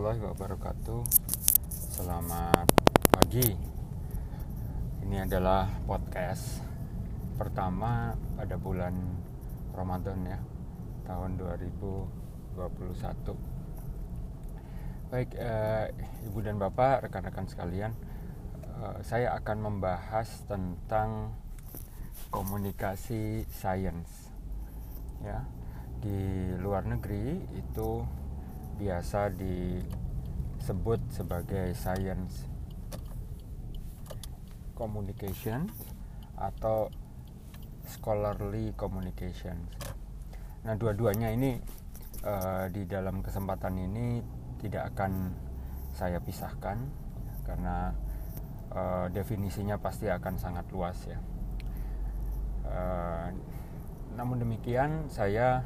warahmatullahi wabarakatuh. Selamat pagi. Ini adalah podcast pertama pada bulan Ramadan ya Tahun 2021 Baik eh, Ibu dan Bapak, rekan-rekan sekalian eh, Saya akan membahas tentang komunikasi sains ya. Di luar negeri itu biasa disebut sebagai science communication atau scholarly communication. Nah, dua-duanya ini uh, di dalam kesempatan ini tidak akan saya pisahkan karena uh, definisinya pasti akan sangat luas ya. Uh, namun demikian, saya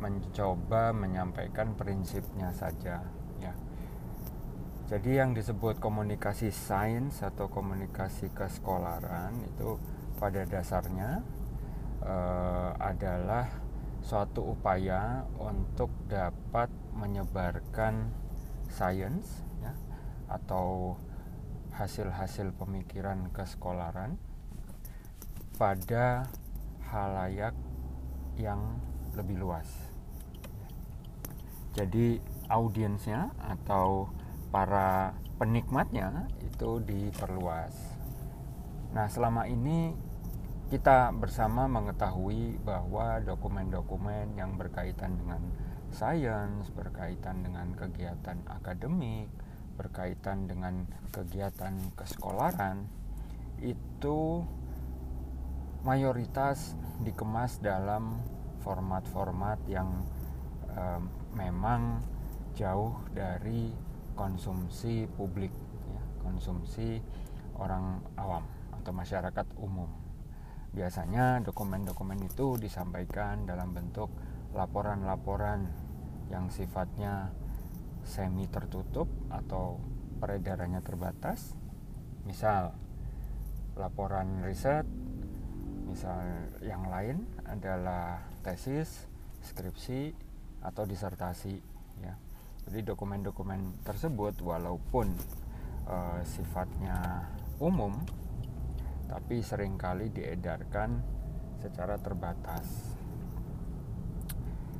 mencoba menyampaikan prinsipnya saja ya. Jadi yang disebut komunikasi sains atau komunikasi kesekolaran itu pada dasarnya uh, adalah suatu upaya untuk dapat menyebarkan sains ya, atau hasil-hasil pemikiran kesekolaran pada halayak yang lebih luas. Jadi audiensnya atau para penikmatnya itu diperluas. Nah, selama ini kita bersama mengetahui bahwa dokumen-dokumen yang berkaitan dengan sains, berkaitan dengan kegiatan akademik, berkaitan dengan kegiatan kesekolaran itu mayoritas dikemas dalam format-format yang memang jauh dari konsumsi publik ya, konsumsi orang awam atau masyarakat umum. Biasanya dokumen-dokumen itu disampaikan dalam bentuk laporan-laporan yang sifatnya semi tertutup atau peredarannya terbatas. Misal laporan riset misal yang lain adalah tesis skripsi atau disertasi ya. Jadi dokumen-dokumen tersebut walaupun uh, sifatnya umum tapi sering kali diedarkan secara terbatas.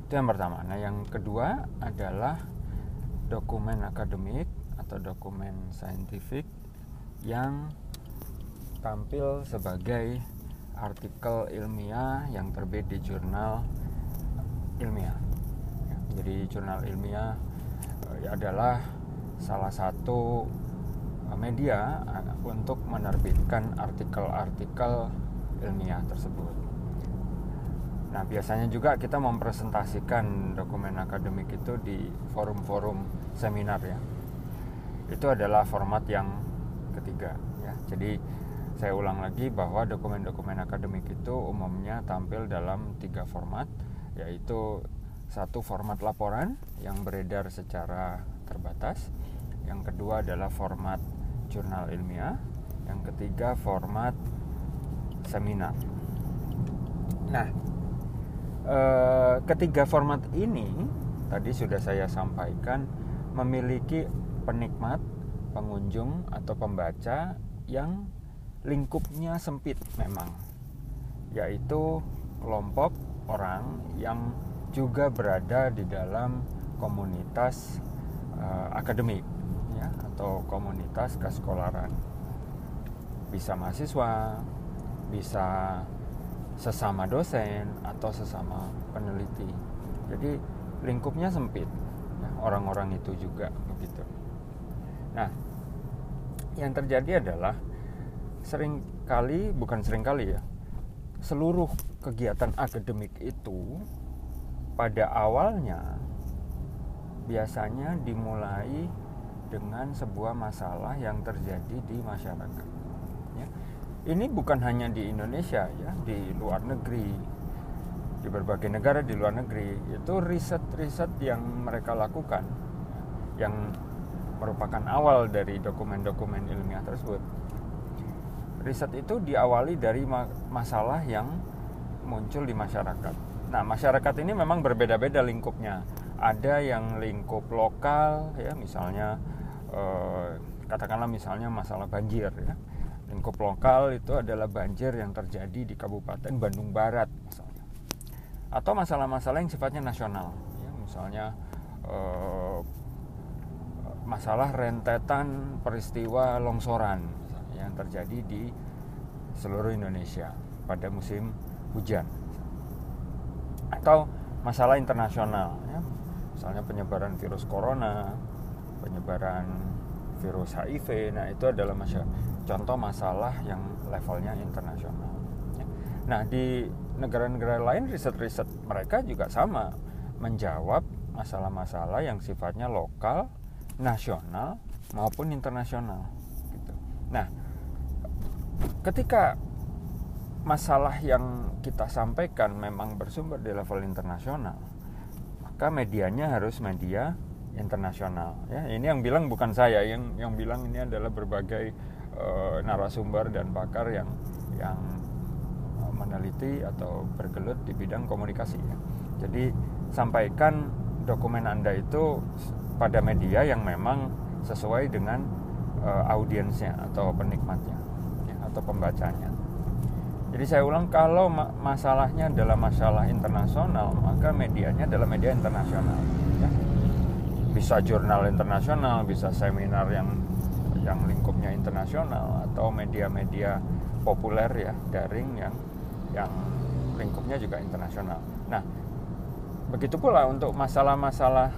Itu yang pertama. Nah, yang kedua adalah dokumen akademik atau dokumen saintifik yang tampil sebagai artikel ilmiah yang terbit di jurnal ilmiah jurnal ilmiah uh, adalah salah satu uh, media uh, untuk menerbitkan artikel-artikel ilmiah tersebut. Nah, biasanya juga kita mempresentasikan dokumen akademik itu di forum-forum seminar ya. Itu adalah format yang ketiga ya. Jadi saya ulang lagi bahwa dokumen-dokumen akademik itu umumnya tampil dalam tiga format yaitu satu format laporan yang beredar secara terbatas, yang kedua adalah format jurnal ilmiah, yang ketiga format seminar. Nah, eh, ketiga format ini tadi sudah saya sampaikan memiliki penikmat, pengunjung atau pembaca yang lingkupnya sempit memang, yaitu kelompok orang yang juga berada di dalam komunitas uh, akademik ya atau komunitas kesekolaran bisa mahasiswa bisa sesama dosen atau sesama peneliti. Jadi lingkupnya sempit. Ya, orang-orang itu juga begitu. Nah yang terjadi adalah sering kali bukan sering kali ya seluruh kegiatan akademik itu pada awalnya biasanya dimulai dengan sebuah masalah yang terjadi di masyarakat. Ya. Ini bukan hanya di Indonesia ya, di luar negeri, di berbagai negara di luar negeri itu riset-riset yang mereka lakukan, yang merupakan awal dari dokumen-dokumen ilmiah tersebut. Riset itu diawali dari masalah yang muncul di masyarakat Nah, masyarakat ini memang berbeda-beda lingkupnya. ada yang lingkup lokal ya misalnya eh, katakanlah misalnya masalah banjir ya. Lingkup lokal itu adalah banjir yang terjadi di Kabupaten Bandung Barat misalnya. Atau masalah-masalah yang sifatnya nasional ya. Misalnya eh, masalah rentetan peristiwa longsoran yang terjadi di seluruh Indonesia pada musim hujan atau masalah internasional ya misalnya penyebaran virus corona penyebaran virus HIV nah itu adalah masya, contoh masalah yang levelnya internasional ya. nah di negara-negara lain riset-riset mereka juga sama menjawab masalah-masalah yang sifatnya lokal nasional maupun internasional gitu. nah ketika masalah yang kita sampaikan memang bersumber di level internasional, maka medianya harus media internasional. Ya, ini yang bilang bukan saya, yang yang bilang ini adalah berbagai uh, narasumber dan pakar yang yang uh, meneliti atau bergelut di bidang komunikasi. Ya. Jadi sampaikan dokumen anda itu pada media yang memang sesuai dengan uh, audiensnya atau penikmatnya ya, atau pembacanya. Jadi saya ulang kalau ma masalahnya adalah masalah internasional, maka medianya adalah media internasional. Ya. Bisa jurnal internasional, bisa seminar yang yang lingkupnya internasional atau media-media populer ya daring yang yang lingkupnya juga internasional. Nah, begitu pula untuk masalah-masalah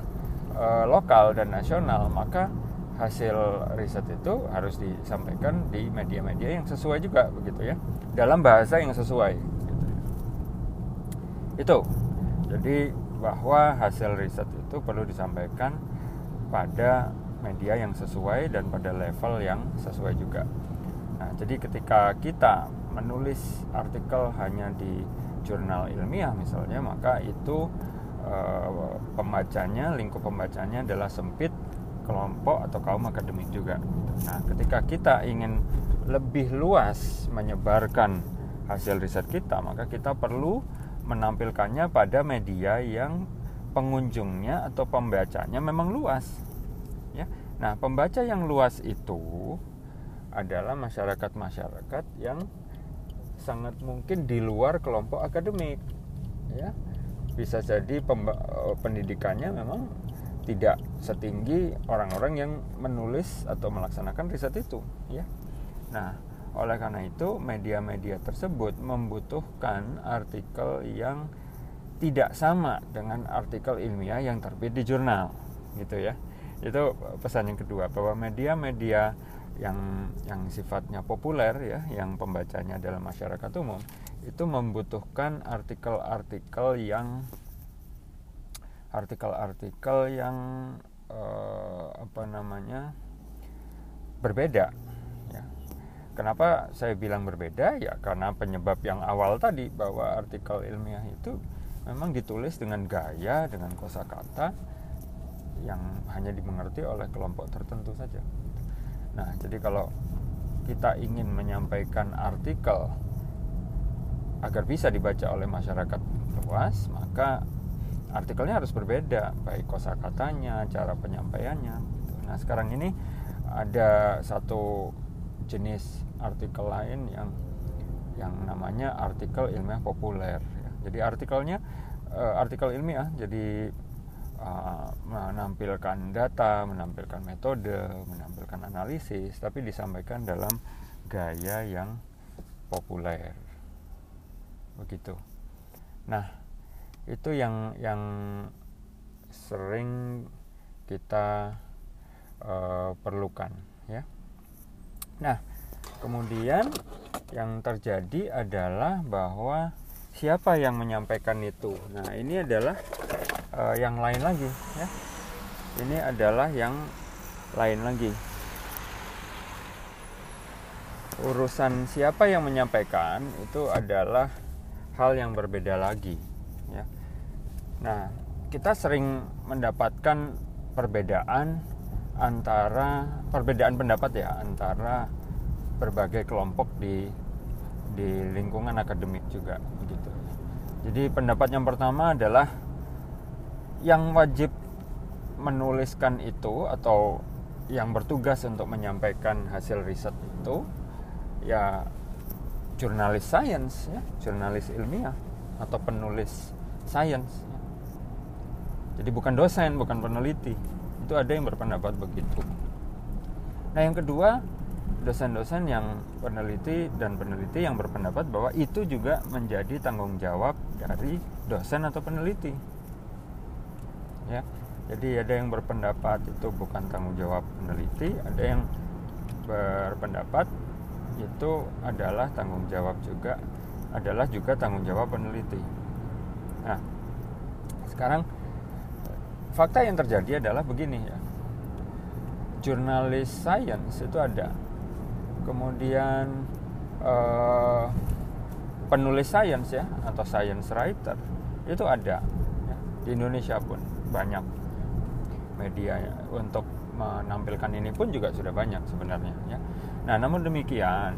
e, lokal dan nasional, maka hasil riset itu harus disampaikan di media-media yang sesuai juga begitu ya dalam bahasa yang sesuai gitu. itu jadi bahwa hasil riset itu perlu disampaikan pada media yang sesuai dan pada level yang sesuai juga nah jadi ketika kita menulis artikel hanya di jurnal ilmiah misalnya maka itu e, pembacanya lingkup pembacanya adalah sempit kelompok atau kaum akademik juga. Nah, ketika kita ingin lebih luas menyebarkan hasil riset kita, maka kita perlu menampilkannya pada media yang pengunjungnya atau pembacanya memang luas. Ya. Nah, pembaca yang luas itu adalah masyarakat-masyarakat yang sangat mungkin di luar kelompok akademik. Ya. Bisa jadi pendidikannya memang tidak setinggi orang-orang yang menulis atau melaksanakan riset itu ya nah oleh karena itu media-media tersebut membutuhkan artikel yang tidak sama dengan artikel ilmiah yang terbit di jurnal gitu ya itu pesan yang kedua bahwa media-media yang yang sifatnya populer ya yang pembacanya adalah masyarakat umum itu membutuhkan artikel-artikel yang artikel-artikel yang uh, apa namanya berbeda. Kenapa saya bilang berbeda? Ya karena penyebab yang awal tadi bahwa artikel ilmiah itu memang ditulis dengan gaya, dengan kosakata yang hanya dimengerti oleh kelompok tertentu saja. Nah, jadi kalau kita ingin menyampaikan artikel agar bisa dibaca oleh masyarakat luas, maka artikelnya harus berbeda baik kosakatanya cara penyampaiannya nah sekarang ini ada satu jenis artikel lain yang yang namanya artikel ilmiah populer ya. jadi artikelnya uh, artikel ilmiah jadi uh, menampilkan data menampilkan metode menampilkan analisis tapi disampaikan dalam gaya yang populer. Begitu. Nah itu yang yang sering kita uh, perlukan ya nah kemudian yang terjadi adalah bahwa siapa yang menyampaikan itu? Nah ini adalah uh, yang lain lagi ya. Ini adalah yang lain lagi. Urusan siapa yang menyampaikan itu adalah hal yang berbeda lagi ya. Nah, kita sering mendapatkan perbedaan antara perbedaan pendapat ya antara berbagai kelompok di di lingkungan akademik juga begitu. Jadi pendapat yang pertama adalah yang wajib menuliskan itu atau yang bertugas untuk menyampaikan hasil riset itu ya jurnalis sains ya jurnalis ilmiah atau penulis sains jadi bukan dosen bukan peneliti itu ada yang berpendapat begitu. Nah yang kedua dosen-dosen yang peneliti dan peneliti yang berpendapat bahwa itu juga menjadi tanggung jawab dari dosen atau peneliti. Ya jadi ada yang berpendapat itu bukan tanggung jawab peneliti ada yang berpendapat itu adalah tanggung jawab juga adalah juga tanggung jawab peneliti. Nah sekarang fakta yang terjadi adalah begini ya. Jurnalis sains itu ada. Kemudian uh, penulis sains ya atau science writer itu ada ya, di Indonesia pun banyak. Media ya, untuk menampilkan ini pun juga sudah banyak sebenarnya ya. Nah, namun demikian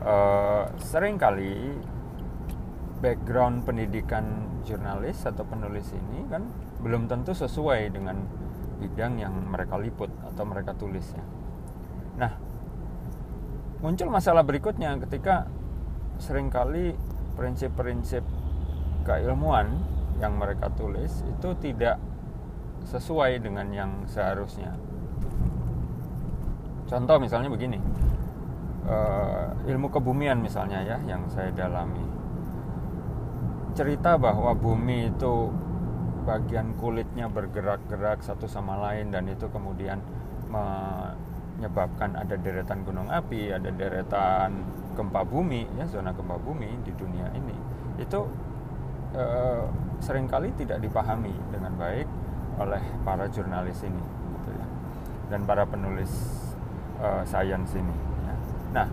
uh, sering kali background pendidikan jurnalis atau penulis ini kan belum tentu sesuai dengan bidang yang mereka liput atau mereka tulis ya. Nah, muncul masalah berikutnya ketika sering kali prinsip-prinsip keilmuan yang mereka tulis itu tidak sesuai dengan yang seharusnya. Contoh misalnya begini, uh, ilmu kebumian misalnya ya yang saya dalami. Cerita bahwa bumi itu bagian kulitnya bergerak-gerak satu sama lain dan itu kemudian menyebabkan ada deretan gunung api, ada deretan gempa bumi, ya zona gempa bumi di dunia ini, itu e, sering kali tidak dipahami dengan baik oleh para jurnalis ini, gitu ya, dan para penulis e, sains ini. Ya. Nah,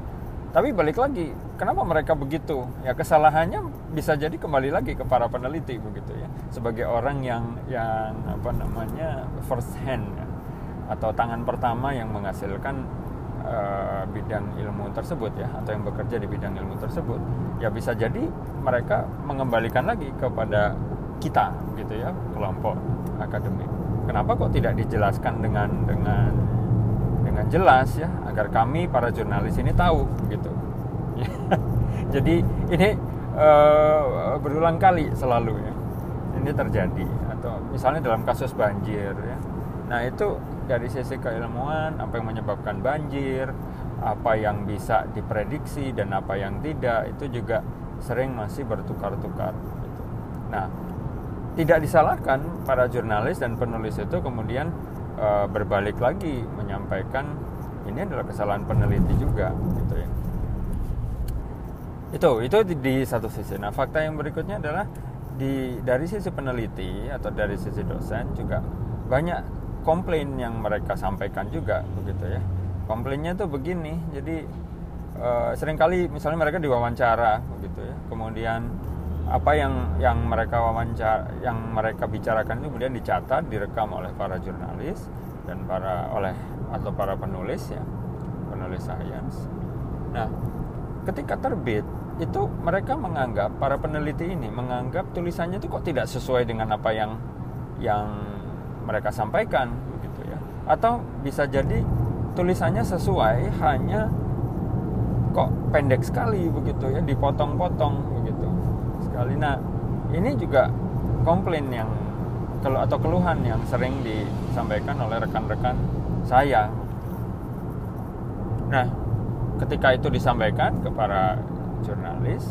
tapi balik lagi, kenapa mereka begitu? Ya kesalahannya bisa jadi kembali lagi ke para peneliti begitu ya, sebagai orang yang yang apa namanya first hand. Ya atau tangan pertama yang menghasilkan uh, bidang ilmu tersebut ya atau yang bekerja di bidang ilmu tersebut ya bisa jadi mereka mengembalikan lagi kepada kita gitu ya kelompok akademik kenapa kok tidak dijelaskan dengan dengan dengan jelas ya agar kami para jurnalis ini tahu gitu. Jadi ini uh, berulang kali selalu ya ini terjadi. Atau misalnya dalam kasus banjir ya. Nah itu dari sisi keilmuan apa yang menyebabkan banjir apa yang bisa diprediksi dan apa yang tidak itu juga sering masih bertukar-tukar gitu. nah tidak disalahkan para jurnalis dan penulis itu kemudian e, berbalik lagi menyampaikan ini adalah kesalahan peneliti juga gitu ya. Itu itu di, di satu sisi. Nah fakta yang berikutnya adalah di dari sisi peneliti atau dari sisi dosen juga banyak komplain yang mereka sampaikan juga begitu ya. Komplainnya tuh begini jadi uh, sering kali misalnya mereka diwawancara begitu ya. Kemudian apa yang yang mereka wawancara yang mereka bicarakan itu kemudian dicatat direkam oleh para jurnalis dan para oleh atau para penulis ya penulis sains. Nah ketika terbit itu mereka menganggap para peneliti ini menganggap tulisannya itu kok tidak sesuai dengan apa yang yang mereka sampaikan begitu ya. Atau bisa jadi tulisannya sesuai hanya kok pendek sekali begitu ya dipotong-potong nah ini juga komplain yang atau keluhan yang sering disampaikan oleh rekan-rekan saya. Nah ketika itu disampaikan ke para jurnalis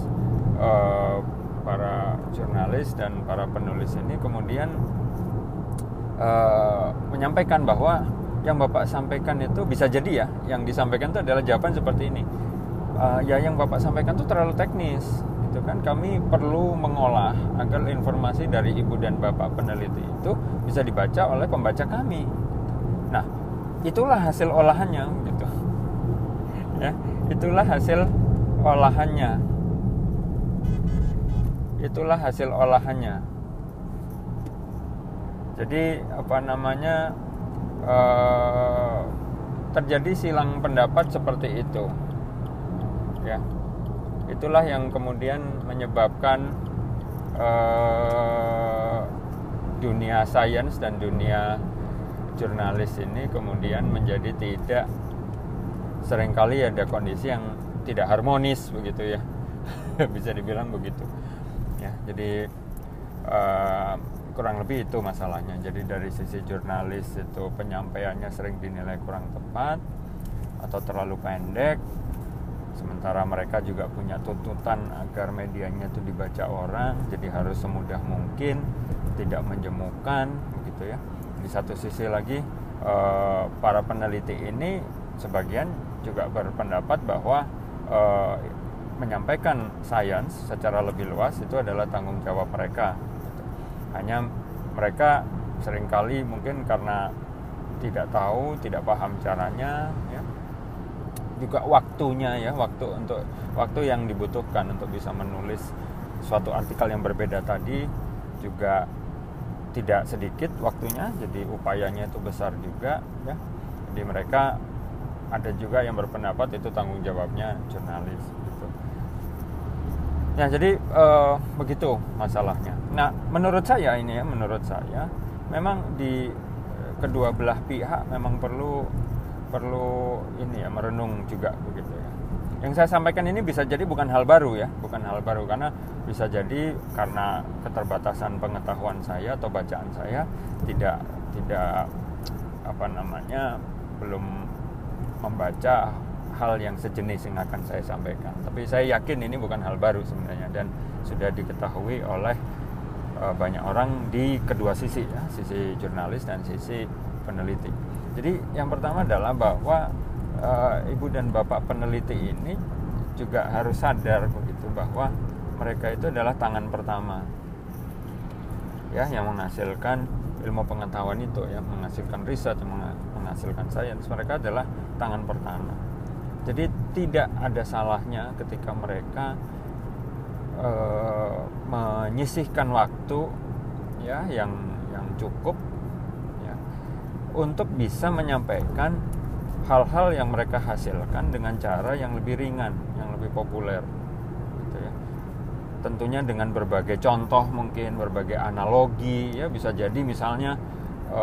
eh, para jurnalis dan para penulis ini kemudian uh, menyampaikan bahwa yang bapak sampaikan itu bisa jadi ya yang disampaikan itu adalah jawaban seperti ini. Uh, ya yang bapak sampaikan itu terlalu teknis itu kan. Kami perlu mengolah agar informasi dari ibu dan bapak peneliti itu bisa dibaca oleh pembaca kami. Nah itulah hasil olahannya gitu. Ya itulah hasil olahannya. Itulah hasil olahannya. Jadi apa namanya uh, terjadi silang pendapat seperti itu. Ya itulah yang kemudian menyebabkan uh, dunia sains dan dunia jurnalis ini kemudian menjadi tidak sering kali ada kondisi yang tidak harmonis begitu ya. Bisa dibilang begitu. Ya jadi uh, kurang lebih itu masalahnya. Jadi dari sisi jurnalis itu penyampaiannya sering dinilai kurang tepat atau terlalu pendek sementara mereka juga punya tuntutan agar medianya itu dibaca orang jadi harus semudah mungkin tidak menjemukan begitu ya di satu sisi lagi uh, para peneliti ini sebagian juga berpendapat bahwa uh, menyampaikan sains secara lebih luas itu adalah tanggung jawab mereka. Hanya mereka sering kali mungkin karena tidak tahu, tidak paham caranya, ya, juga waktunya ya, waktu untuk waktu yang dibutuhkan untuk bisa menulis suatu artikel yang berbeda tadi juga tidak sedikit waktunya, jadi upayanya itu besar juga ya. Jadi mereka ada juga yang berpendapat itu tanggung jawabnya jurnalis Ya, jadi uh, begitu masalahnya. Nah, menurut saya ini ya, menurut saya memang di eh, kedua belah pihak memang perlu perlu ini ya merenung juga begitu ya. Yang saya sampaikan ini bisa jadi bukan hal baru ya, bukan hal baru karena bisa jadi karena keterbatasan pengetahuan saya atau bacaan saya tidak tidak apa namanya belum membaca hal yang sejenis yang akan saya sampaikan. Tapi saya yakin ini bukan hal baru sebenarnya dan sudah diketahui oleh uh, banyak orang di kedua sisi ya, sisi jurnalis dan sisi peneliti. Jadi yang pertama adalah bahwa uh, ibu dan bapak peneliti ini juga harus sadar begitu bahwa mereka itu adalah tangan pertama. Ya yang menghasilkan ilmu pengetahuan itu ya menghasilkan riset menghasilkan sains. Mereka adalah tangan pertama. Jadi tidak ada salahnya ketika mereka e, menyisihkan waktu ya yang yang cukup untuk bisa menyampaikan hal-hal yang mereka hasilkan dengan cara yang lebih ringan, yang lebih populer. Gitu ya. Tentunya dengan berbagai contoh mungkin, berbagai analogi ya bisa jadi misalnya e,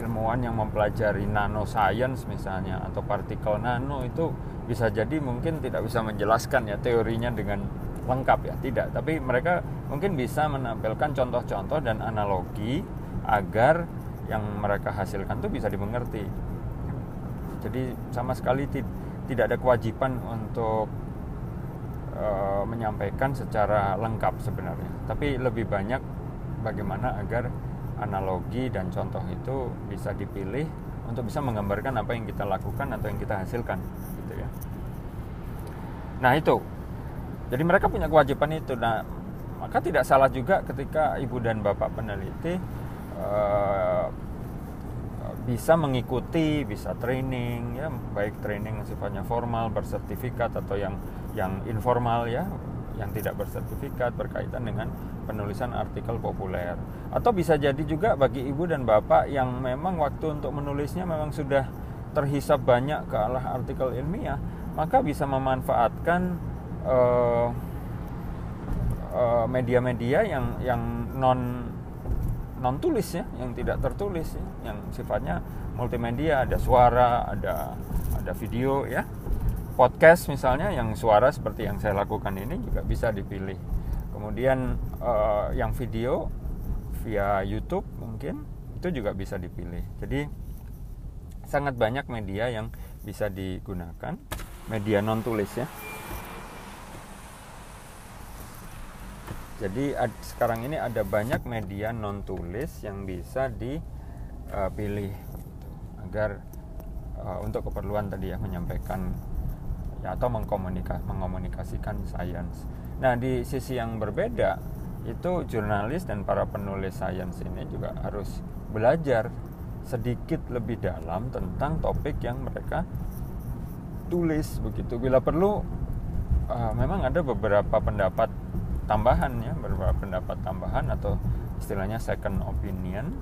ilmuwan yang mempelajari nanoscience misalnya atau partikel nano itu bisa jadi mungkin tidak bisa menjelaskan ya teorinya dengan lengkap ya tidak tapi mereka mungkin bisa menampilkan contoh-contoh dan analogi agar yang mereka hasilkan itu bisa dimengerti jadi sama sekali tidak ada kewajiban untuk uh, menyampaikan secara lengkap sebenarnya tapi lebih banyak bagaimana agar analogi dan contoh itu bisa dipilih untuk bisa menggambarkan apa yang kita lakukan atau yang kita hasilkan gitu ya. Nah, itu. Jadi mereka punya kewajiban itu. Nah, maka tidak salah juga ketika ibu dan bapak peneliti uh, bisa mengikuti, bisa training ya, baik training sifatnya formal, bersertifikat atau yang yang informal ya, yang tidak bersertifikat berkaitan dengan penulisan artikel populer. Atau bisa jadi juga bagi ibu dan bapak yang memang waktu untuk menulisnya memang sudah terhisap banyak ke arah artikel ilmiah maka bisa memanfaatkan uh, uh, media-media yang yang non non tulis ya yang tidak tertulis ya, yang sifatnya multimedia ada suara ada ada video ya. Podcast misalnya yang suara seperti yang saya lakukan ini juga bisa dipilih. Kemudian uh, yang video via YouTube mungkin itu juga bisa dipilih. Jadi sangat banyak media yang bisa digunakan media non tulis ya jadi ad, sekarang ini ada banyak media non tulis yang bisa dipilih uh, agar uh, untuk keperluan tadi ya menyampaikan ya, atau mengkomunikasikan sains Nah, di sisi yang berbeda, itu jurnalis dan para penulis sains ini juga harus belajar sedikit lebih dalam tentang topik yang mereka tulis begitu. Bila perlu, uh, memang ada beberapa pendapat tambahan ya, pendapat tambahan atau istilahnya second opinion,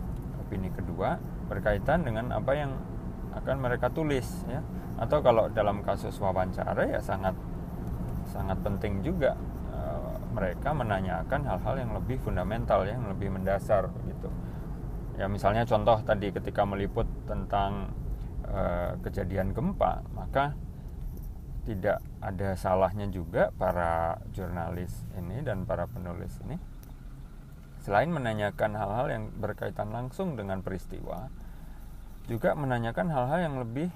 opini kedua berkaitan dengan apa yang akan mereka tulis ya. Atau kalau dalam kasus wawancara ya sangat sangat penting juga mereka menanyakan hal-hal yang lebih fundamental yang lebih mendasar gitu ya misalnya contoh tadi ketika meliput tentang uh, kejadian gempa maka tidak ada salahnya juga para jurnalis ini dan para penulis ini. Selain menanyakan hal-hal yang berkaitan langsung dengan peristiwa juga menanyakan hal-hal yang lebih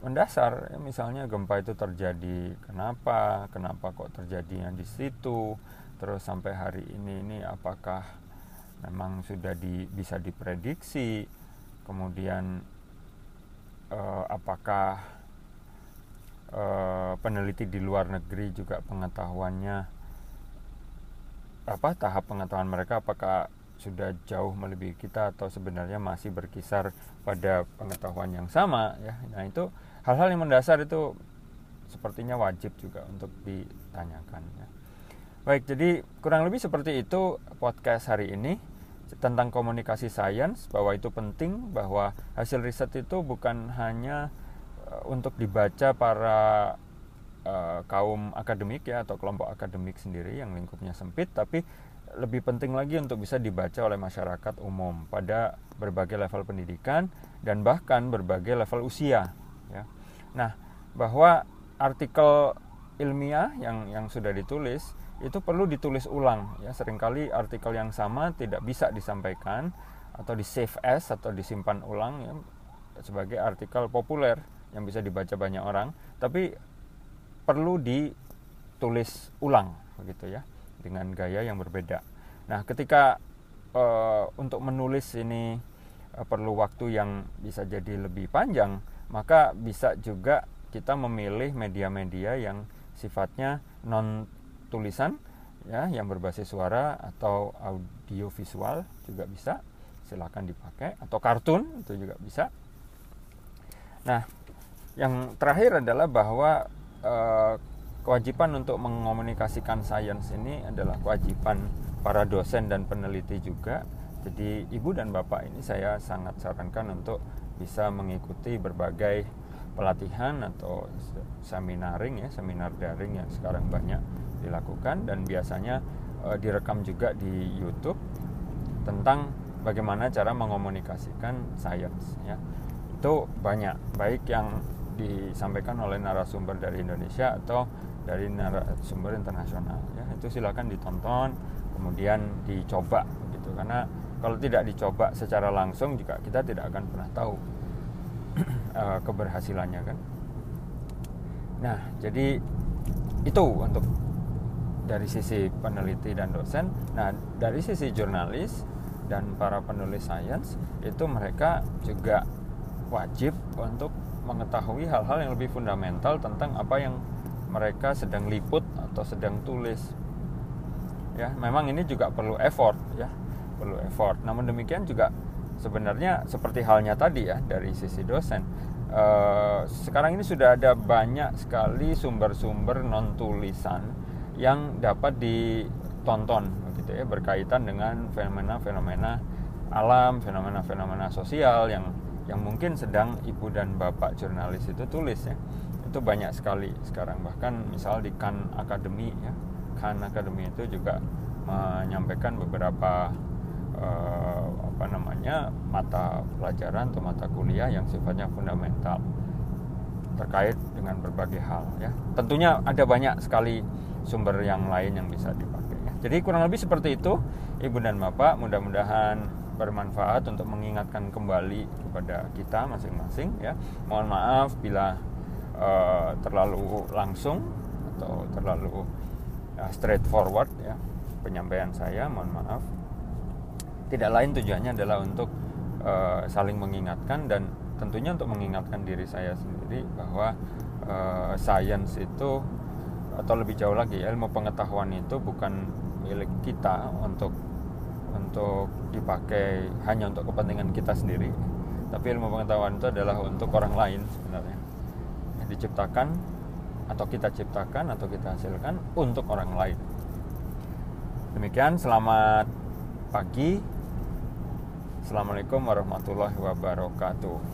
mendasar. Ya, misalnya gempa itu terjadi kenapa kenapa kok terjadinya di situ terus sampai hari ini ini apakah memang sudah di, bisa diprediksi? Kemudian eh, apakah eh, peneliti di luar negeri juga pengetahuannya apa tahap pengetahuan mereka apakah sudah jauh melebihi kita atau sebenarnya masih berkisar pada pengetahuan yang sama ya nah itu hal-hal yang mendasar itu sepertinya wajib juga untuk ditanyakan ya. Baik, jadi kurang lebih seperti itu podcast hari ini tentang komunikasi sains bahwa itu penting bahwa hasil riset itu bukan hanya untuk dibaca para uh, kaum akademik ya atau kelompok akademik sendiri yang lingkupnya sempit tapi lebih penting lagi untuk bisa dibaca oleh masyarakat umum pada berbagai level pendidikan dan bahkan berbagai level usia ya. Nah, bahwa artikel ilmiah yang yang sudah ditulis itu perlu ditulis ulang ya. Seringkali artikel yang sama tidak bisa disampaikan atau di save as atau disimpan ulang ya sebagai artikel populer yang bisa dibaca banyak orang, tapi perlu ditulis ulang begitu ya dengan gaya yang berbeda. Nah, ketika uh, untuk menulis ini uh, perlu waktu yang bisa jadi lebih panjang, maka bisa juga kita memilih media-media yang sifatnya non tulisan ya yang berbasis suara atau audio visual juga bisa silakan dipakai atau kartun itu juga bisa nah yang terakhir adalah bahwa eh, kewajiban untuk mengomunikasikan sains ini adalah kewajiban para dosen dan peneliti juga. Jadi ibu dan bapak ini saya sangat sarankan untuk bisa mengikuti berbagai pelatihan atau seminaring ya seminar daring yang sekarang banyak dilakukan. Dan biasanya e, direkam juga di YouTube tentang bagaimana cara mengomunikasikan sains ya. Itu banyak baik yang disampaikan oleh narasumber dari Indonesia atau dari narasumber internasional. Ya itu silakan ditonton kemudian dicoba gitu. Karena kalau tidak dicoba secara langsung juga kita tidak akan pernah tahu uh, keberhasilannya kan? Nah jadi itu untuk dari sisi peneliti dan dosen. Nah dari sisi jurnalis dan para penulis sains itu mereka juga wajib untuk mengetahui hal-hal yang lebih fundamental tentang apa yang mereka sedang liput atau sedang tulis ya memang ini juga perlu effort ya perlu effort. Namun demikian juga sebenarnya seperti halnya tadi ya dari sisi dosen. Uh, sekarang ini sudah ada banyak sekali sumber-sumber non tulisan yang dapat ditonton gitu ya berkaitan dengan fenomena-fenomena alam, fenomena-fenomena sosial yang yang mungkin sedang ibu dan bapak jurnalis itu tulis ya. Itu banyak sekali sekarang bahkan misal di Khan Academy ya. Khan Academy itu juga menyampaikan beberapa uh, apa namanya mata pelajaran atau mata kuliah yang sifatnya fundamental terkait dengan berbagai hal ya. Tentunya ada banyak sekali sumber yang lain yang bisa dipakai ya. Jadi kurang lebih seperti itu Ibu dan Bapak, mudah-mudahan bermanfaat untuk mengingatkan kembali kepada kita masing-masing ya. Mohon maaf bila uh, terlalu langsung atau terlalu uh, straightforward ya penyampaian saya, mohon maaf tidak lain tujuannya adalah untuk uh, saling mengingatkan dan tentunya untuk mengingatkan diri saya sendiri bahwa uh, sains itu atau lebih jauh lagi ilmu pengetahuan itu bukan milik kita untuk untuk dipakai hanya untuk kepentingan kita sendiri. Tapi ilmu pengetahuan itu adalah untuk orang lain sebenarnya. Diciptakan atau kita ciptakan atau kita hasilkan untuk orang lain. Demikian selamat pagi. Assalamualaikum warahmatullahi wabarakatuh